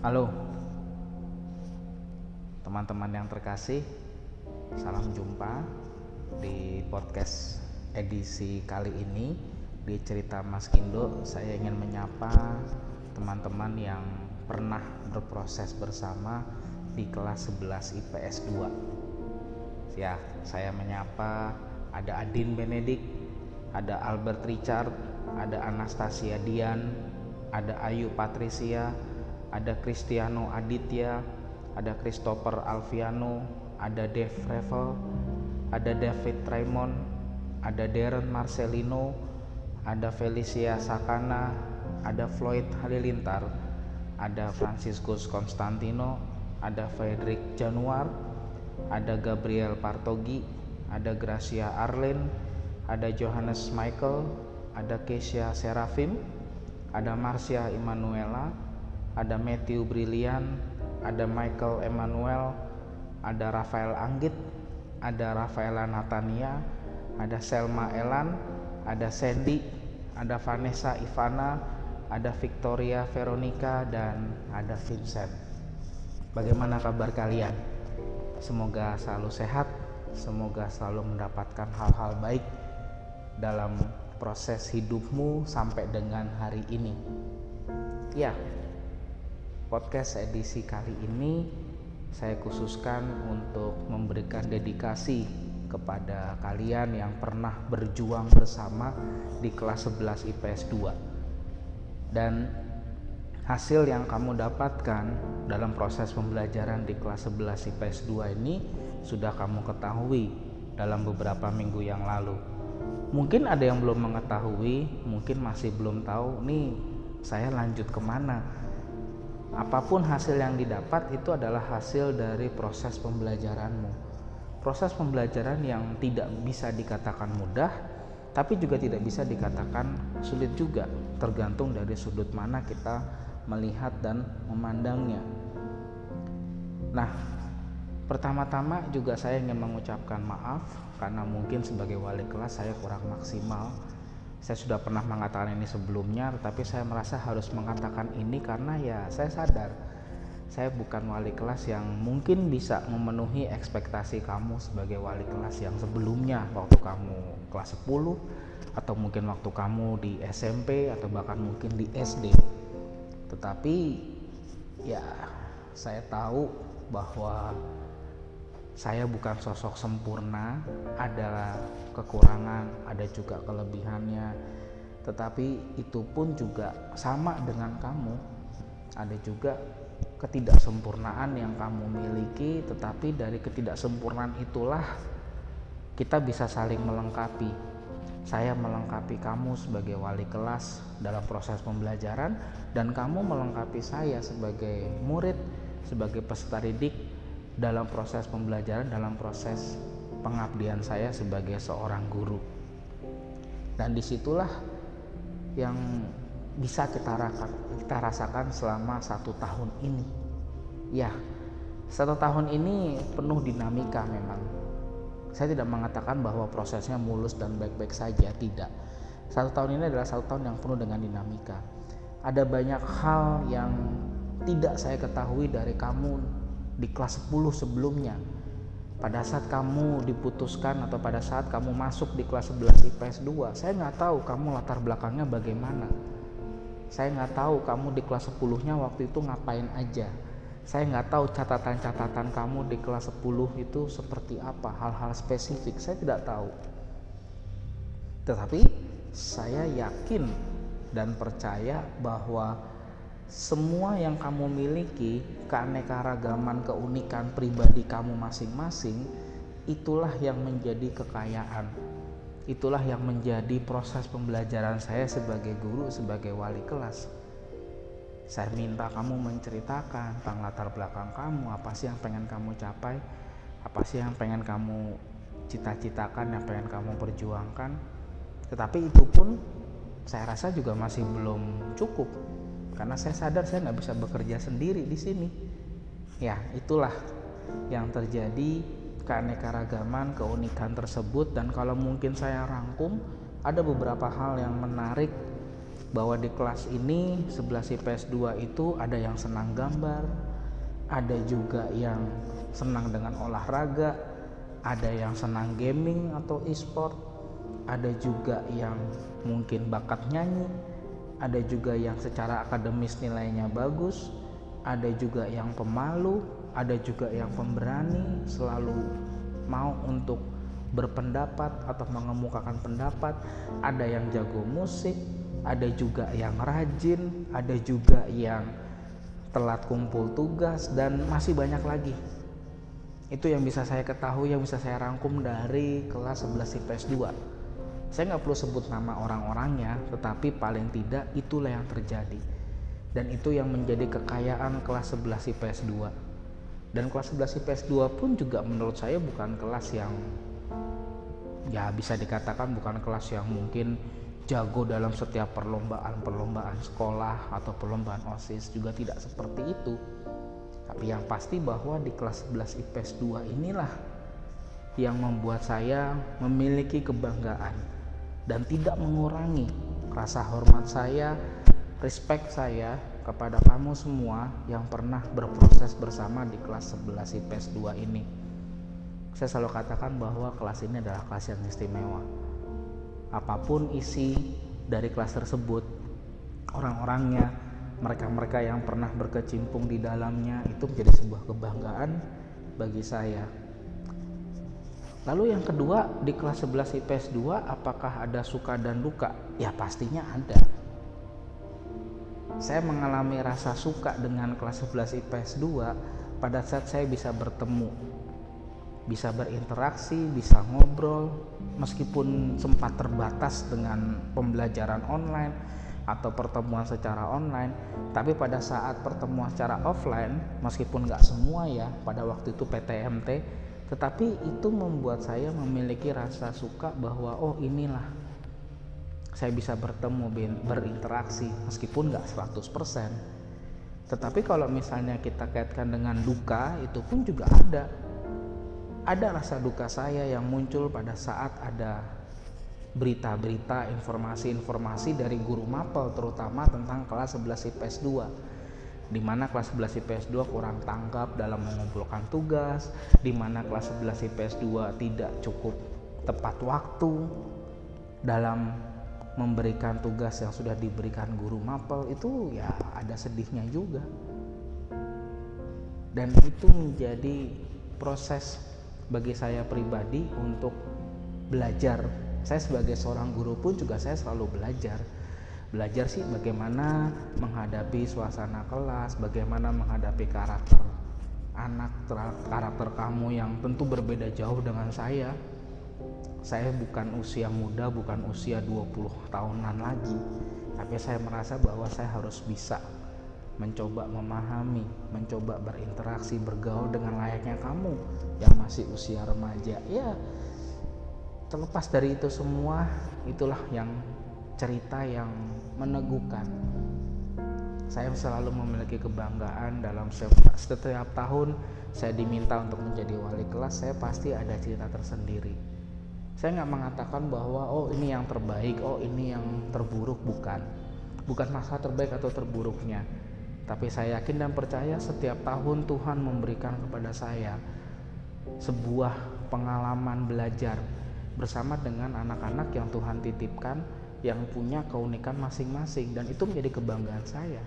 Halo teman-teman yang terkasih, salam jumpa di podcast edisi kali ini di cerita Mas Kindo. Saya ingin menyapa teman-teman yang pernah berproses bersama di kelas 11 IPS 2. Ya, saya menyapa ada Adin Benedik, ada Albert Richard, ada Anastasia Dian, ada Ayu Patricia, ada Cristiano Aditya, ada Christopher Alviano, ada Dave Revel, ada David Raymond, ada Darren Marcelino, ada Felicia Sakana, ada Floyd Halilintar, ada Franciscus Constantino, ada Frederick Januar, ada Gabriel Partogi, ada Gracia Arlen, ada Johannes Michael, ada Kesia Serafim, ada Marcia Emanuela, ada Matthew Brilian, ada Michael Emmanuel, ada Rafael Anggit, ada Rafaela Natania, ada Selma Elan, ada Sandy, ada Vanessa Ivana, ada Victoria Veronica dan ada Vincent. Bagaimana kabar kalian? Semoga selalu sehat, semoga selalu mendapatkan hal-hal baik dalam proses hidupmu sampai dengan hari ini. Ya, podcast edisi kali ini saya khususkan untuk memberikan dedikasi kepada kalian yang pernah berjuang bersama di kelas 11 IPS 2 dan hasil yang kamu dapatkan dalam proses pembelajaran di kelas 11 IPS 2 ini sudah kamu ketahui dalam beberapa minggu yang lalu. Mungkin ada yang belum mengetahui mungkin masih belum tahu nih saya lanjut ke mana apa pun hasil yang didapat itu adalah hasil dari proses pembelajaranmu. Proses pembelajaran yang tidak bisa dikatakan mudah, tapi juga tidak bisa dikatakan sulit juga, tergantung dari sudut mana kita melihat dan memandangnya. Nah, pertama-tama juga saya ingin mengucapkan maaf karena mungkin sebagai wali kelas saya kurang maksimal saya sudah pernah mengatakan ini sebelumnya tetapi saya merasa harus mengatakan ini karena ya saya sadar. Saya bukan wali kelas yang mungkin bisa memenuhi ekspektasi kamu sebagai wali kelas yang sebelumnya waktu kamu kelas 10 atau mungkin waktu kamu di SMP atau bahkan mungkin di SD tetapi ya saya tahu bahwa saya bukan sosok sempurna, ada kekurangan, ada juga kelebihannya. Tetapi itu pun juga sama dengan kamu. Ada juga ketidaksempurnaan yang kamu miliki, tetapi dari ketidaksempurnaan itulah kita bisa saling melengkapi. Saya melengkapi kamu sebagai wali kelas dalam proses pembelajaran dan kamu melengkapi saya sebagai murid, sebagai peserta didik dalam proses pembelajaran, dalam proses pengabdian saya sebagai seorang guru. Dan di situlah yang bisa kita, kita rasakan selama satu tahun ini. Ya, satu tahun ini penuh dinamika memang. Saya tidak mengatakan bahwa prosesnya mulus dan baik-baik saja, tidak. Satu tahun ini adalah satu tahun yang penuh dengan dinamika. Ada banyak hal yang tidak saya ketahui dari kamu di kelas 10 sebelumnya. Pada saat kamu diputuskan atau pada saat kamu masuk di kelas 11 IPS 2 saya nggak tahu kamu latar belakangnya bagaimana. Saya nggak tahu kamu di kelas 10 nya waktu itu ngapain aja. Saya nggak tahu catatan-catatan kamu di kelas 10 itu seperti apa hal-hal spesifik saya tidak tahu. Tetapi saya yakin dan percaya bahwa semua yang kamu miliki, keanekaragaman, keunikan pribadi kamu masing-masing, itulah yang menjadi kekayaan. Itulah yang menjadi proses pembelajaran saya sebagai guru, sebagai wali kelas. Saya minta kamu menceritakan tentang latar belakang kamu, apa sih yang pengen kamu capai, apa sih yang pengen kamu cita-citakan, yang pengen kamu perjuangkan. Tetapi itu pun saya rasa juga masih belum cukup karena saya sadar saya nggak bisa bekerja sendiri di sini. Ya itulah yang terjadi keanekaragaman keunikan tersebut. Dan kalau mungkin saya rangkum ada beberapa hal yang menarik bahwa di kelas ini 11 IPS 2 itu ada yang senang gambar, ada juga yang senang dengan olahraga, ada yang senang gaming atau e-sport, ada juga yang mungkin bakat nyanyi, ada juga yang secara akademis nilainya bagus, ada juga yang pemalu, ada juga yang pemberani, selalu mau untuk berpendapat atau mengemukakan pendapat, ada yang jago musik, ada juga yang rajin, ada juga yang telat kumpul tugas dan masih banyak lagi. Itu yang bisa saya ketahui, yang bisa saya rangkum dari kelas 11 IPS 2. Saya nggak perlu sebut nama orang-orangnya, tetapi paling tidak itulah yang terjadi. Dan itu yang menjadi kekayaan kelas 11 IPS 2. Dan kelas 11 IPS 2 pun juga menurut saya bukan kelas yang ya bisa dikatakan bukan kelas yang mungkin jago dalam setiap perlombaan-perlombaan sekolah atau perlombaan OSIS juga tidak seperti itu. Tapi yang pasti bahwa di kelas 11 IPS 2 inilah yang membuat saya memiliki kebanggaan dan tidak mengurangi rasa hormat saya, respect saya kepada kamu semua yang pernah berproses bersama di kelas 11 IPS 2 ini. Saya selalu katakan bahwa kelas ini adalah kelas yang istimewa apa pun isi dari kelas tersebut orang-orangnya mereka-mereka yang pernah berkecimpung di dalamnya itu menjadi sebuah kebanggaan bagi saya lalu yang kedua di kelas 11 IPS 2 apakah ada suka dan duka? Ya pastinya ada. Saya mengalami rasa suka dengan kelas 11 IPS 2 pada saat saya bisa bertemu bisa berinteraksi, bisa ngobrol, meskipun sempat terbatas dengan pembelajaran online atau pertemuan secara online, tapi pada saat pertemuan secara offline, meskipun nggak semua ya, pada waktu itu PTMT, tetapi itu membuat saya memiliki rasa suka bahwa oh inilah saya bisa bertemu berinteraksi meskipun nggak 100% tetapi kalau misalnya kita kaitkan dengan duka itu pun juga ada. Ada rasa duka saya yang muncul pada saat ada berita-berita, informasi-informasi dari guru mapel terutama tentang kelas 11 IPS 2 di mana kelas 11 IPS 2 kurang tanggap dalam mengumpulkan tugas, di mana kelas 11 IPS 2 tidak cukup tepat waktu dalam memberikan tugas yang sudah diberikan guru mapel itu ya ada sedihnya juga. Dan itu menjadi proses bagi saya pribadi untuk belajar. Saya sebagai seorang guru pun juga saya selalu belajar. Belajar sih bagaimana menghadapi suasana kelas, bagaimana menghadapi karakter anak, karakter kamu yang tentu berbeda jauh dengan saya. Saya bukan usia muda, bukan usia 20 tahunan lagi. Tapi saya merasa bahwa saya harus bisa mencoba memahami, mencoba berinteraksi, bergaul dengan layaknya kamu yang masih usia remaja. Ya, terlepas dari itu semua, itulah yang cerita yang meneguhkan. Saya selalu memiliki kebanggaan dalam setiap, tahun saya diminta untuk menjadi wali kelas, saya pasti ada cerita tersendiri. Saya nggak mengatakan bahwa oh ini yang terbaik, oh ini yang terburuk, bukan. Bukan masalah terbaik atau terburuknya, tapi saya yakin dan percaya setiap tahun Tuhan memberikan kepada saya sebuah pengalaman belajar bersama dengan anak-anak yang Tuhan titipkan yang punya keunikan masing-masing dan itu menjadi kebanggaan saya.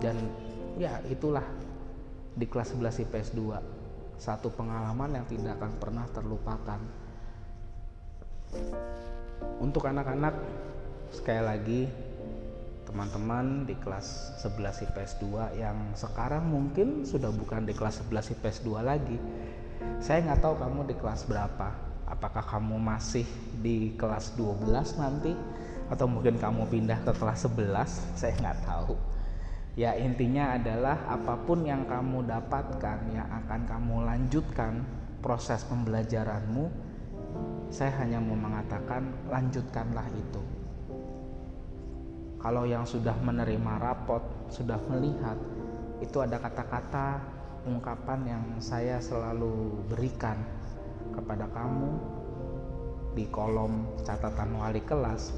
Dan ya itulah di kelas 11 IPS 2 satu pengalaman yang tidak akan pernah terlupakan. Untuk anak-anak sekali lagi teman-teman di kelas 11 IPS 2 yang sekarang mungkin sudah bukan di kelas 11 IPS 2 lagi saya nggak tahu kamu di kelas berapa apakah kamu masih di kelas 12 nanti? Atau mungkin kamu pindah ke kelas 11 saya nggak tahu. Ya intinya adalah apa pun yang kamu dapatkan yang akan kamu lanjutkan proses pembelajaranmu saya hanya mau mengatakan lanjutkanlah itu. Kalau yang sudah menerima rapot, sudah melihat, itu ada kata-kata ungkapan yang saya selalu berikan kepada kamu di kolom catatan wali kelas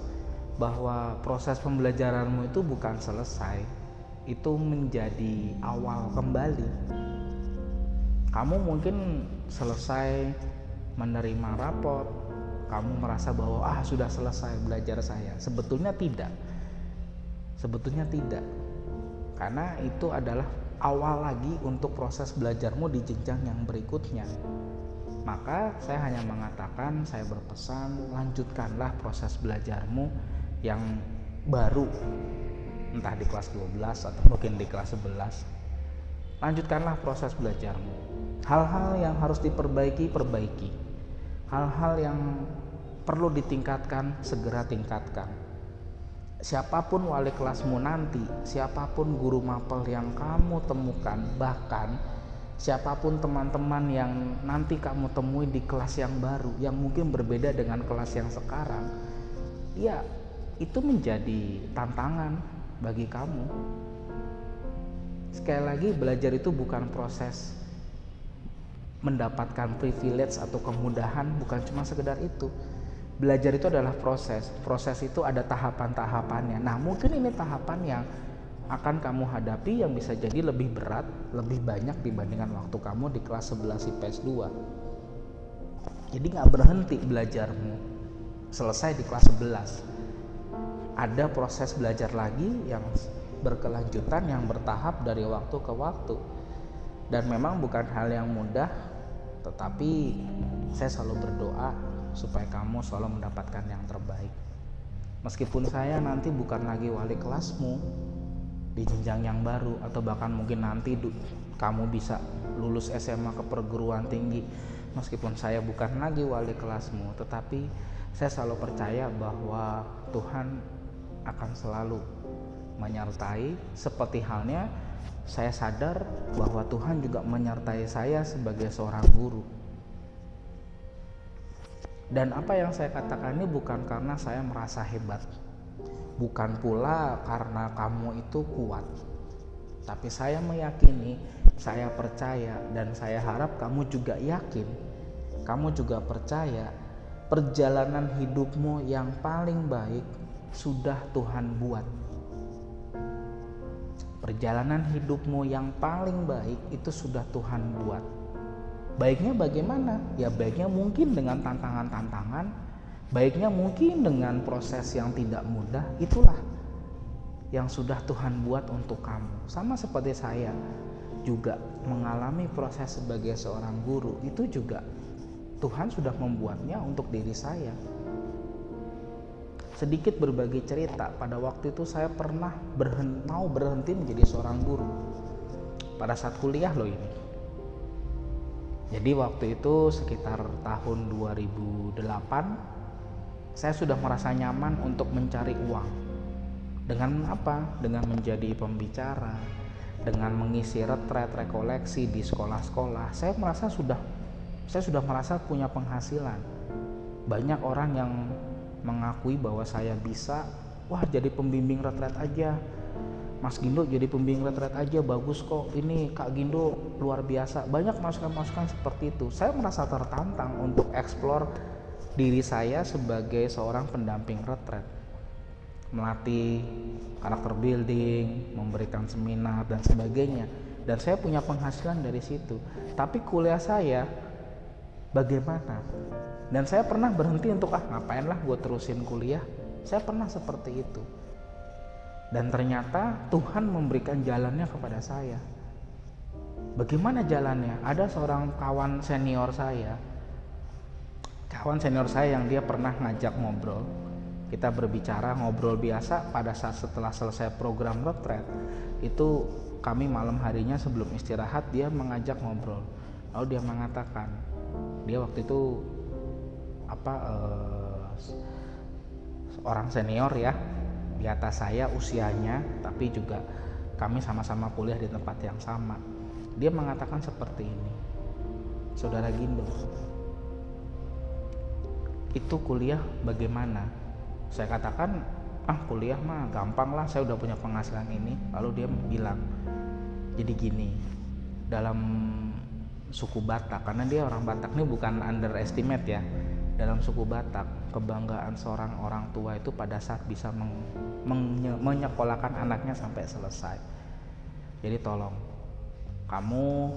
bahwa proses pembelajaranmu itu bukan selesai, itu menjadi awal kembali. Kamu mungkin selesai menerima raport, kamu merasa bahwa ah sudah selesai belajar saya. Sebetulnya tidak. Sebetulnya tidak. Karena itu adalah awal lagi untuk proses belajarmu di jenjang yang berikutnya. Maka saya hanya mengatakan, saya berpesan, lanjutkanlah proses belajarmu yang baru. Entah di kelas 12 atau mungkin di kelas 11 lanjutkanlah proses belajarmu. Hal-hal yang harus diperbaiki perbaiki. Hal-hal yang perlu ditingkatkan segera tingkatkan. Siapa pun wali kelasmu nanti siapa pun guru mapel yang kamu temukan bahkan siapa pun teman-teman yang nanti kamu temui di kelas yang baru yang mungkin berbeda dengan kelas yang sekarang ya itu menjadi tantangan bagi kamu. Sekali lagi, belajar itu bukan proses mendapatkan privilege atau kemudahan, bukan cuma sekedar itu. Belajar itu adalah proses. Proses itu ada tahapan-tahapannya. Nah, mungkin ini tahapan yang akan kamu hadapi yang bisa jadi lebih berat, lebih banyak dibandingkan waktu kamu di kelas 11 IPS 2. Jadi nggak berhenti belajarmu. Selesai di kelas 11 ada proses belajar lagi yang berkelanjutan yang bertahap dari waktu ke waktu. Dan memang bukan hal yang mudah tetapi saya selalu berdoa supaya kamu selalu mendapatkan yang terbaik. Meskipun saya nanti bukan lagi wali kelasmu di jenjang yang baru atau bahkan mungkin nanti kamu bisa lulus SMA ke perguruan tinggi meskipun saya bukan lagi wali kelasmu tetapi saya selalu percaya bahwa Tuhan akan selalu menyertai seperti halnya saya sadar bahwa Tuhan juga menyertai saya sebagai seorang guru. Dan apa yang saya katakan ini bukan karena saya merasa hebat. Bukan pula karena kamu itu kuat. Tapi saya meyakini, saya percaya dan saya harap kamu juga yakin. Kamu juga percaya perjalanan hidupmu yang paling baik sudah Tuhan buat. Perjalanan hidupmu yang paling baik itu sudah Tuhan buat. Baiknya bagaimana? Ya baiknya mungkin dengan tantangan-tantangan, baiknya mungkin dengan proses yang tidak mudah, itulah yang sudah Tuhan buat untuk kamu. Sama seperti saya juga mengalami proses sebagai seorang guru, itu juga Tuhan sudah membuatnya untuk diri saya. Sedikit berbagi cerita pada waktu itu saya pernah berhenti, mau berhenti menjadi seorang guru. Pada saat kuliah loh ini. Jadi waktu itu sekitar tahun 2008 saya sudah merasa nyaman untuk mencari uang. Dengan apa? dengan menjadi pembicara dengan mengisi retret rekoleksi di sekolah-sekolah. Saya merasa sudah saya sudah merasa punya penghasilan. Banyak orang yang mengakui bahwa saya bisa wah jadi pembimbing retret aja. Mas Gindo jadi pembimbing retret aja bagus kok. Ini Kak Gindo luar biasa. Banyak masukan-masukan seperti itu. Saya merasa tertantang untuk eksplor diri saya sebagai seorang pendamping retret. Melatih karakter building memberikan seminar dan sebagainya. Dan saya punya penghasilan dari situ. Tapi kuliah saya bagaimana? Dan saya pernah berhenti untuk ah ngapain lah gue terusin kuliah? Saya pernah seperti itu. Dan ternyata Tuhan memberikan jalannya kepada saya. Bagaimana jalannya? Ada seorang kawan senior saya kawan senior saya yang dia pernah ngajak ngobrol kita berbicara ngobrol biasa pada saat setelah selesai program retret itu kami malam harinya sebelum istirahat dia mengajak ngobrol. Lalu dia mengatakan dia waktu itu apa uh, orang senior ya di atas saya usianya tapi juga kami sama-sama kuliah di tempat yang sama. Dia mengatakan seperti ini saudara Gindo itu kuliah bagaimana? Saya katakan ah kuliah mah gampang lah saya udah punya penghasilan ini. Lalu dia bilang jadi gini dalam suku Batak karena dia orang Batak ini bukan underestimate ya. Dalam suku Batak kebanggaan seorang orang tua itu pada saat bisa menye, menyekolahkan anaknya sampai selesai. Jadi tolong kamu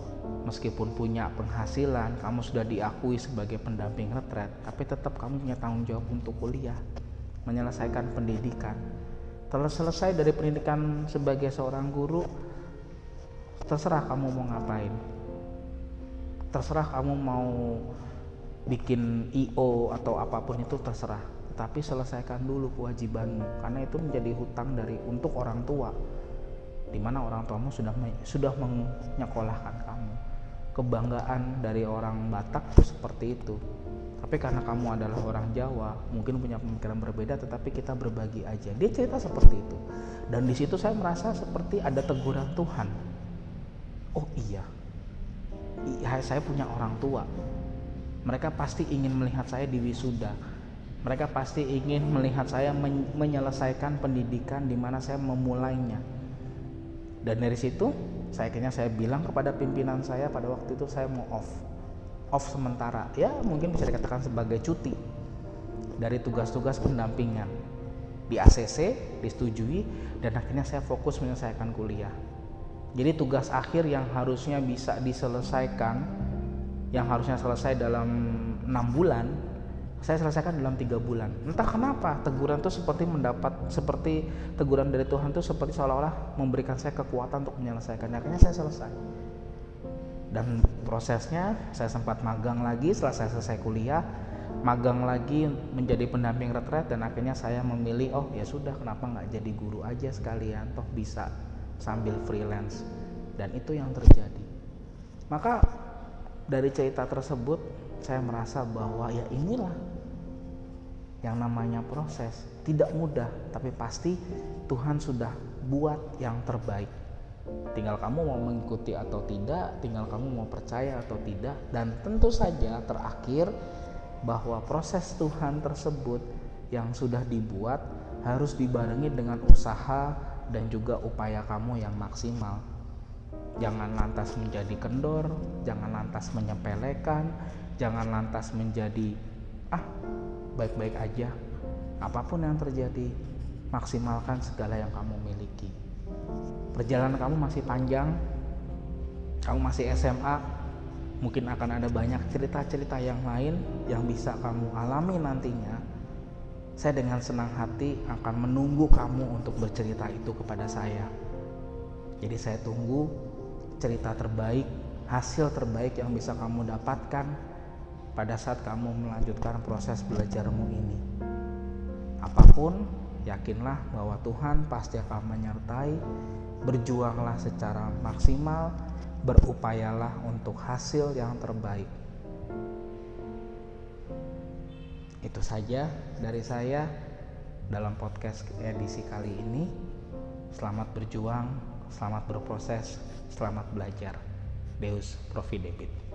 meskipun punya penghasilan kamu sudah diakui sebagai pendamping retret tapi tetap kamu punya tanggung jawab untuk kuliah menyelesaikan pendidikan. Telah selesai dari pendidikan sebagai seorang guru terserah kamu mau ngapain. Terserah kamu mau bikin IO atau apa pun itu terserah. Tapi selesaikan dulu kewajibanmu karena itu menjadi hutang dari untuk orang tua di mana orang tuamu sudah sudah menyekolahkan kamu. Kebanggaan dari orang Batak itu seperti itu. Tapi karena kamu adalah orang Jawa mungkin punya pemikiran berbeda tetapi kita berbagi aja. Dia cerita seperti itu. Dan di situ saya merasa seperti ada teguran Tuhan. Oh iya. Saya punya orang tua. Mereka pasti ingin melihat saya di wisuda. Mereka pasti ingin melihat saya men menyelesaikan pendidikan di mana saya memulainya. Dan dari situ, saya akhirnya saya bilang kepada pimpinan saya pada waktu itu saya mau off. Off sementara. Ya, mungkin bisa dikatakan sebagai cuti dari tugas-tugas pendampingan. Di ACC disetujui dan akhirnya saya fokus menyelesaikan kuliah. Jadi tugas akhir yang harusnya bisa diselesaikan yang harusnya selesai dalam enam bulan saya selesaikan dalam tiga bulan. Entah kenapa teguran itu seperti mendapat seperti teguran dari Tuhan itu seperti seolah-olah memberikan saya kekuatan untuk menyelesaikan akhirnya saya selesai. Dan prosesnya saya sempat magang lagi setelah saya selesai kuliah magang lagi menjadi pendamping retret dan akhirnya saya memilih oh ya sudah kenapa nggak jadi guru aja sekalian? Toh bisa sambil freelance. Dan itu yang terjadi. Maka dari cerita tersebut saya merasa bahwa ya inilah yang namanya proses tidak mudah tapi pasti Tuhan sudah buat yang terbaik. Tinggal kamu mau mengikuti atau tidak tinggal kamu mau percaya atau tidak dan tentu saja terakhir bahwa proses Tuhan tersebut yang sudah dibuat harus dibarengi dengan usaha dan juga upaya kamu yang maksimal. Jangan lantas menjadi kendor, jangan lantas menyepelekan, jangan lantas menjadi ah baik-baik aja. Apa pun yang terjadi, maksimalkan segala yang kamu miliki. Perjalanan kamu masih panjang, kamu masih SMA, mungkin akan ada banyak cerita-cerita yang lain yang bisa kamu alami nantinya. Saya dengan senang hati akan menunggu kamu untuk bercerita itu kepada saya. Jadi saya tunggu cerita terbaik, hasil terbaik yang bisa kamu dapatkan pada saat kamu melanjutkan proses belajarmu ini. Apa pun, yakinlah bahwa Tuhan pasti akan menyertai. Berjuanglah secara maksimal, berupayalah untuk hasil yang terbaik. Itu saja dari saya dalam podcast edisi kali ini. Selamat berjuang, selamat berproses, selamat belajar. Deus Providebit.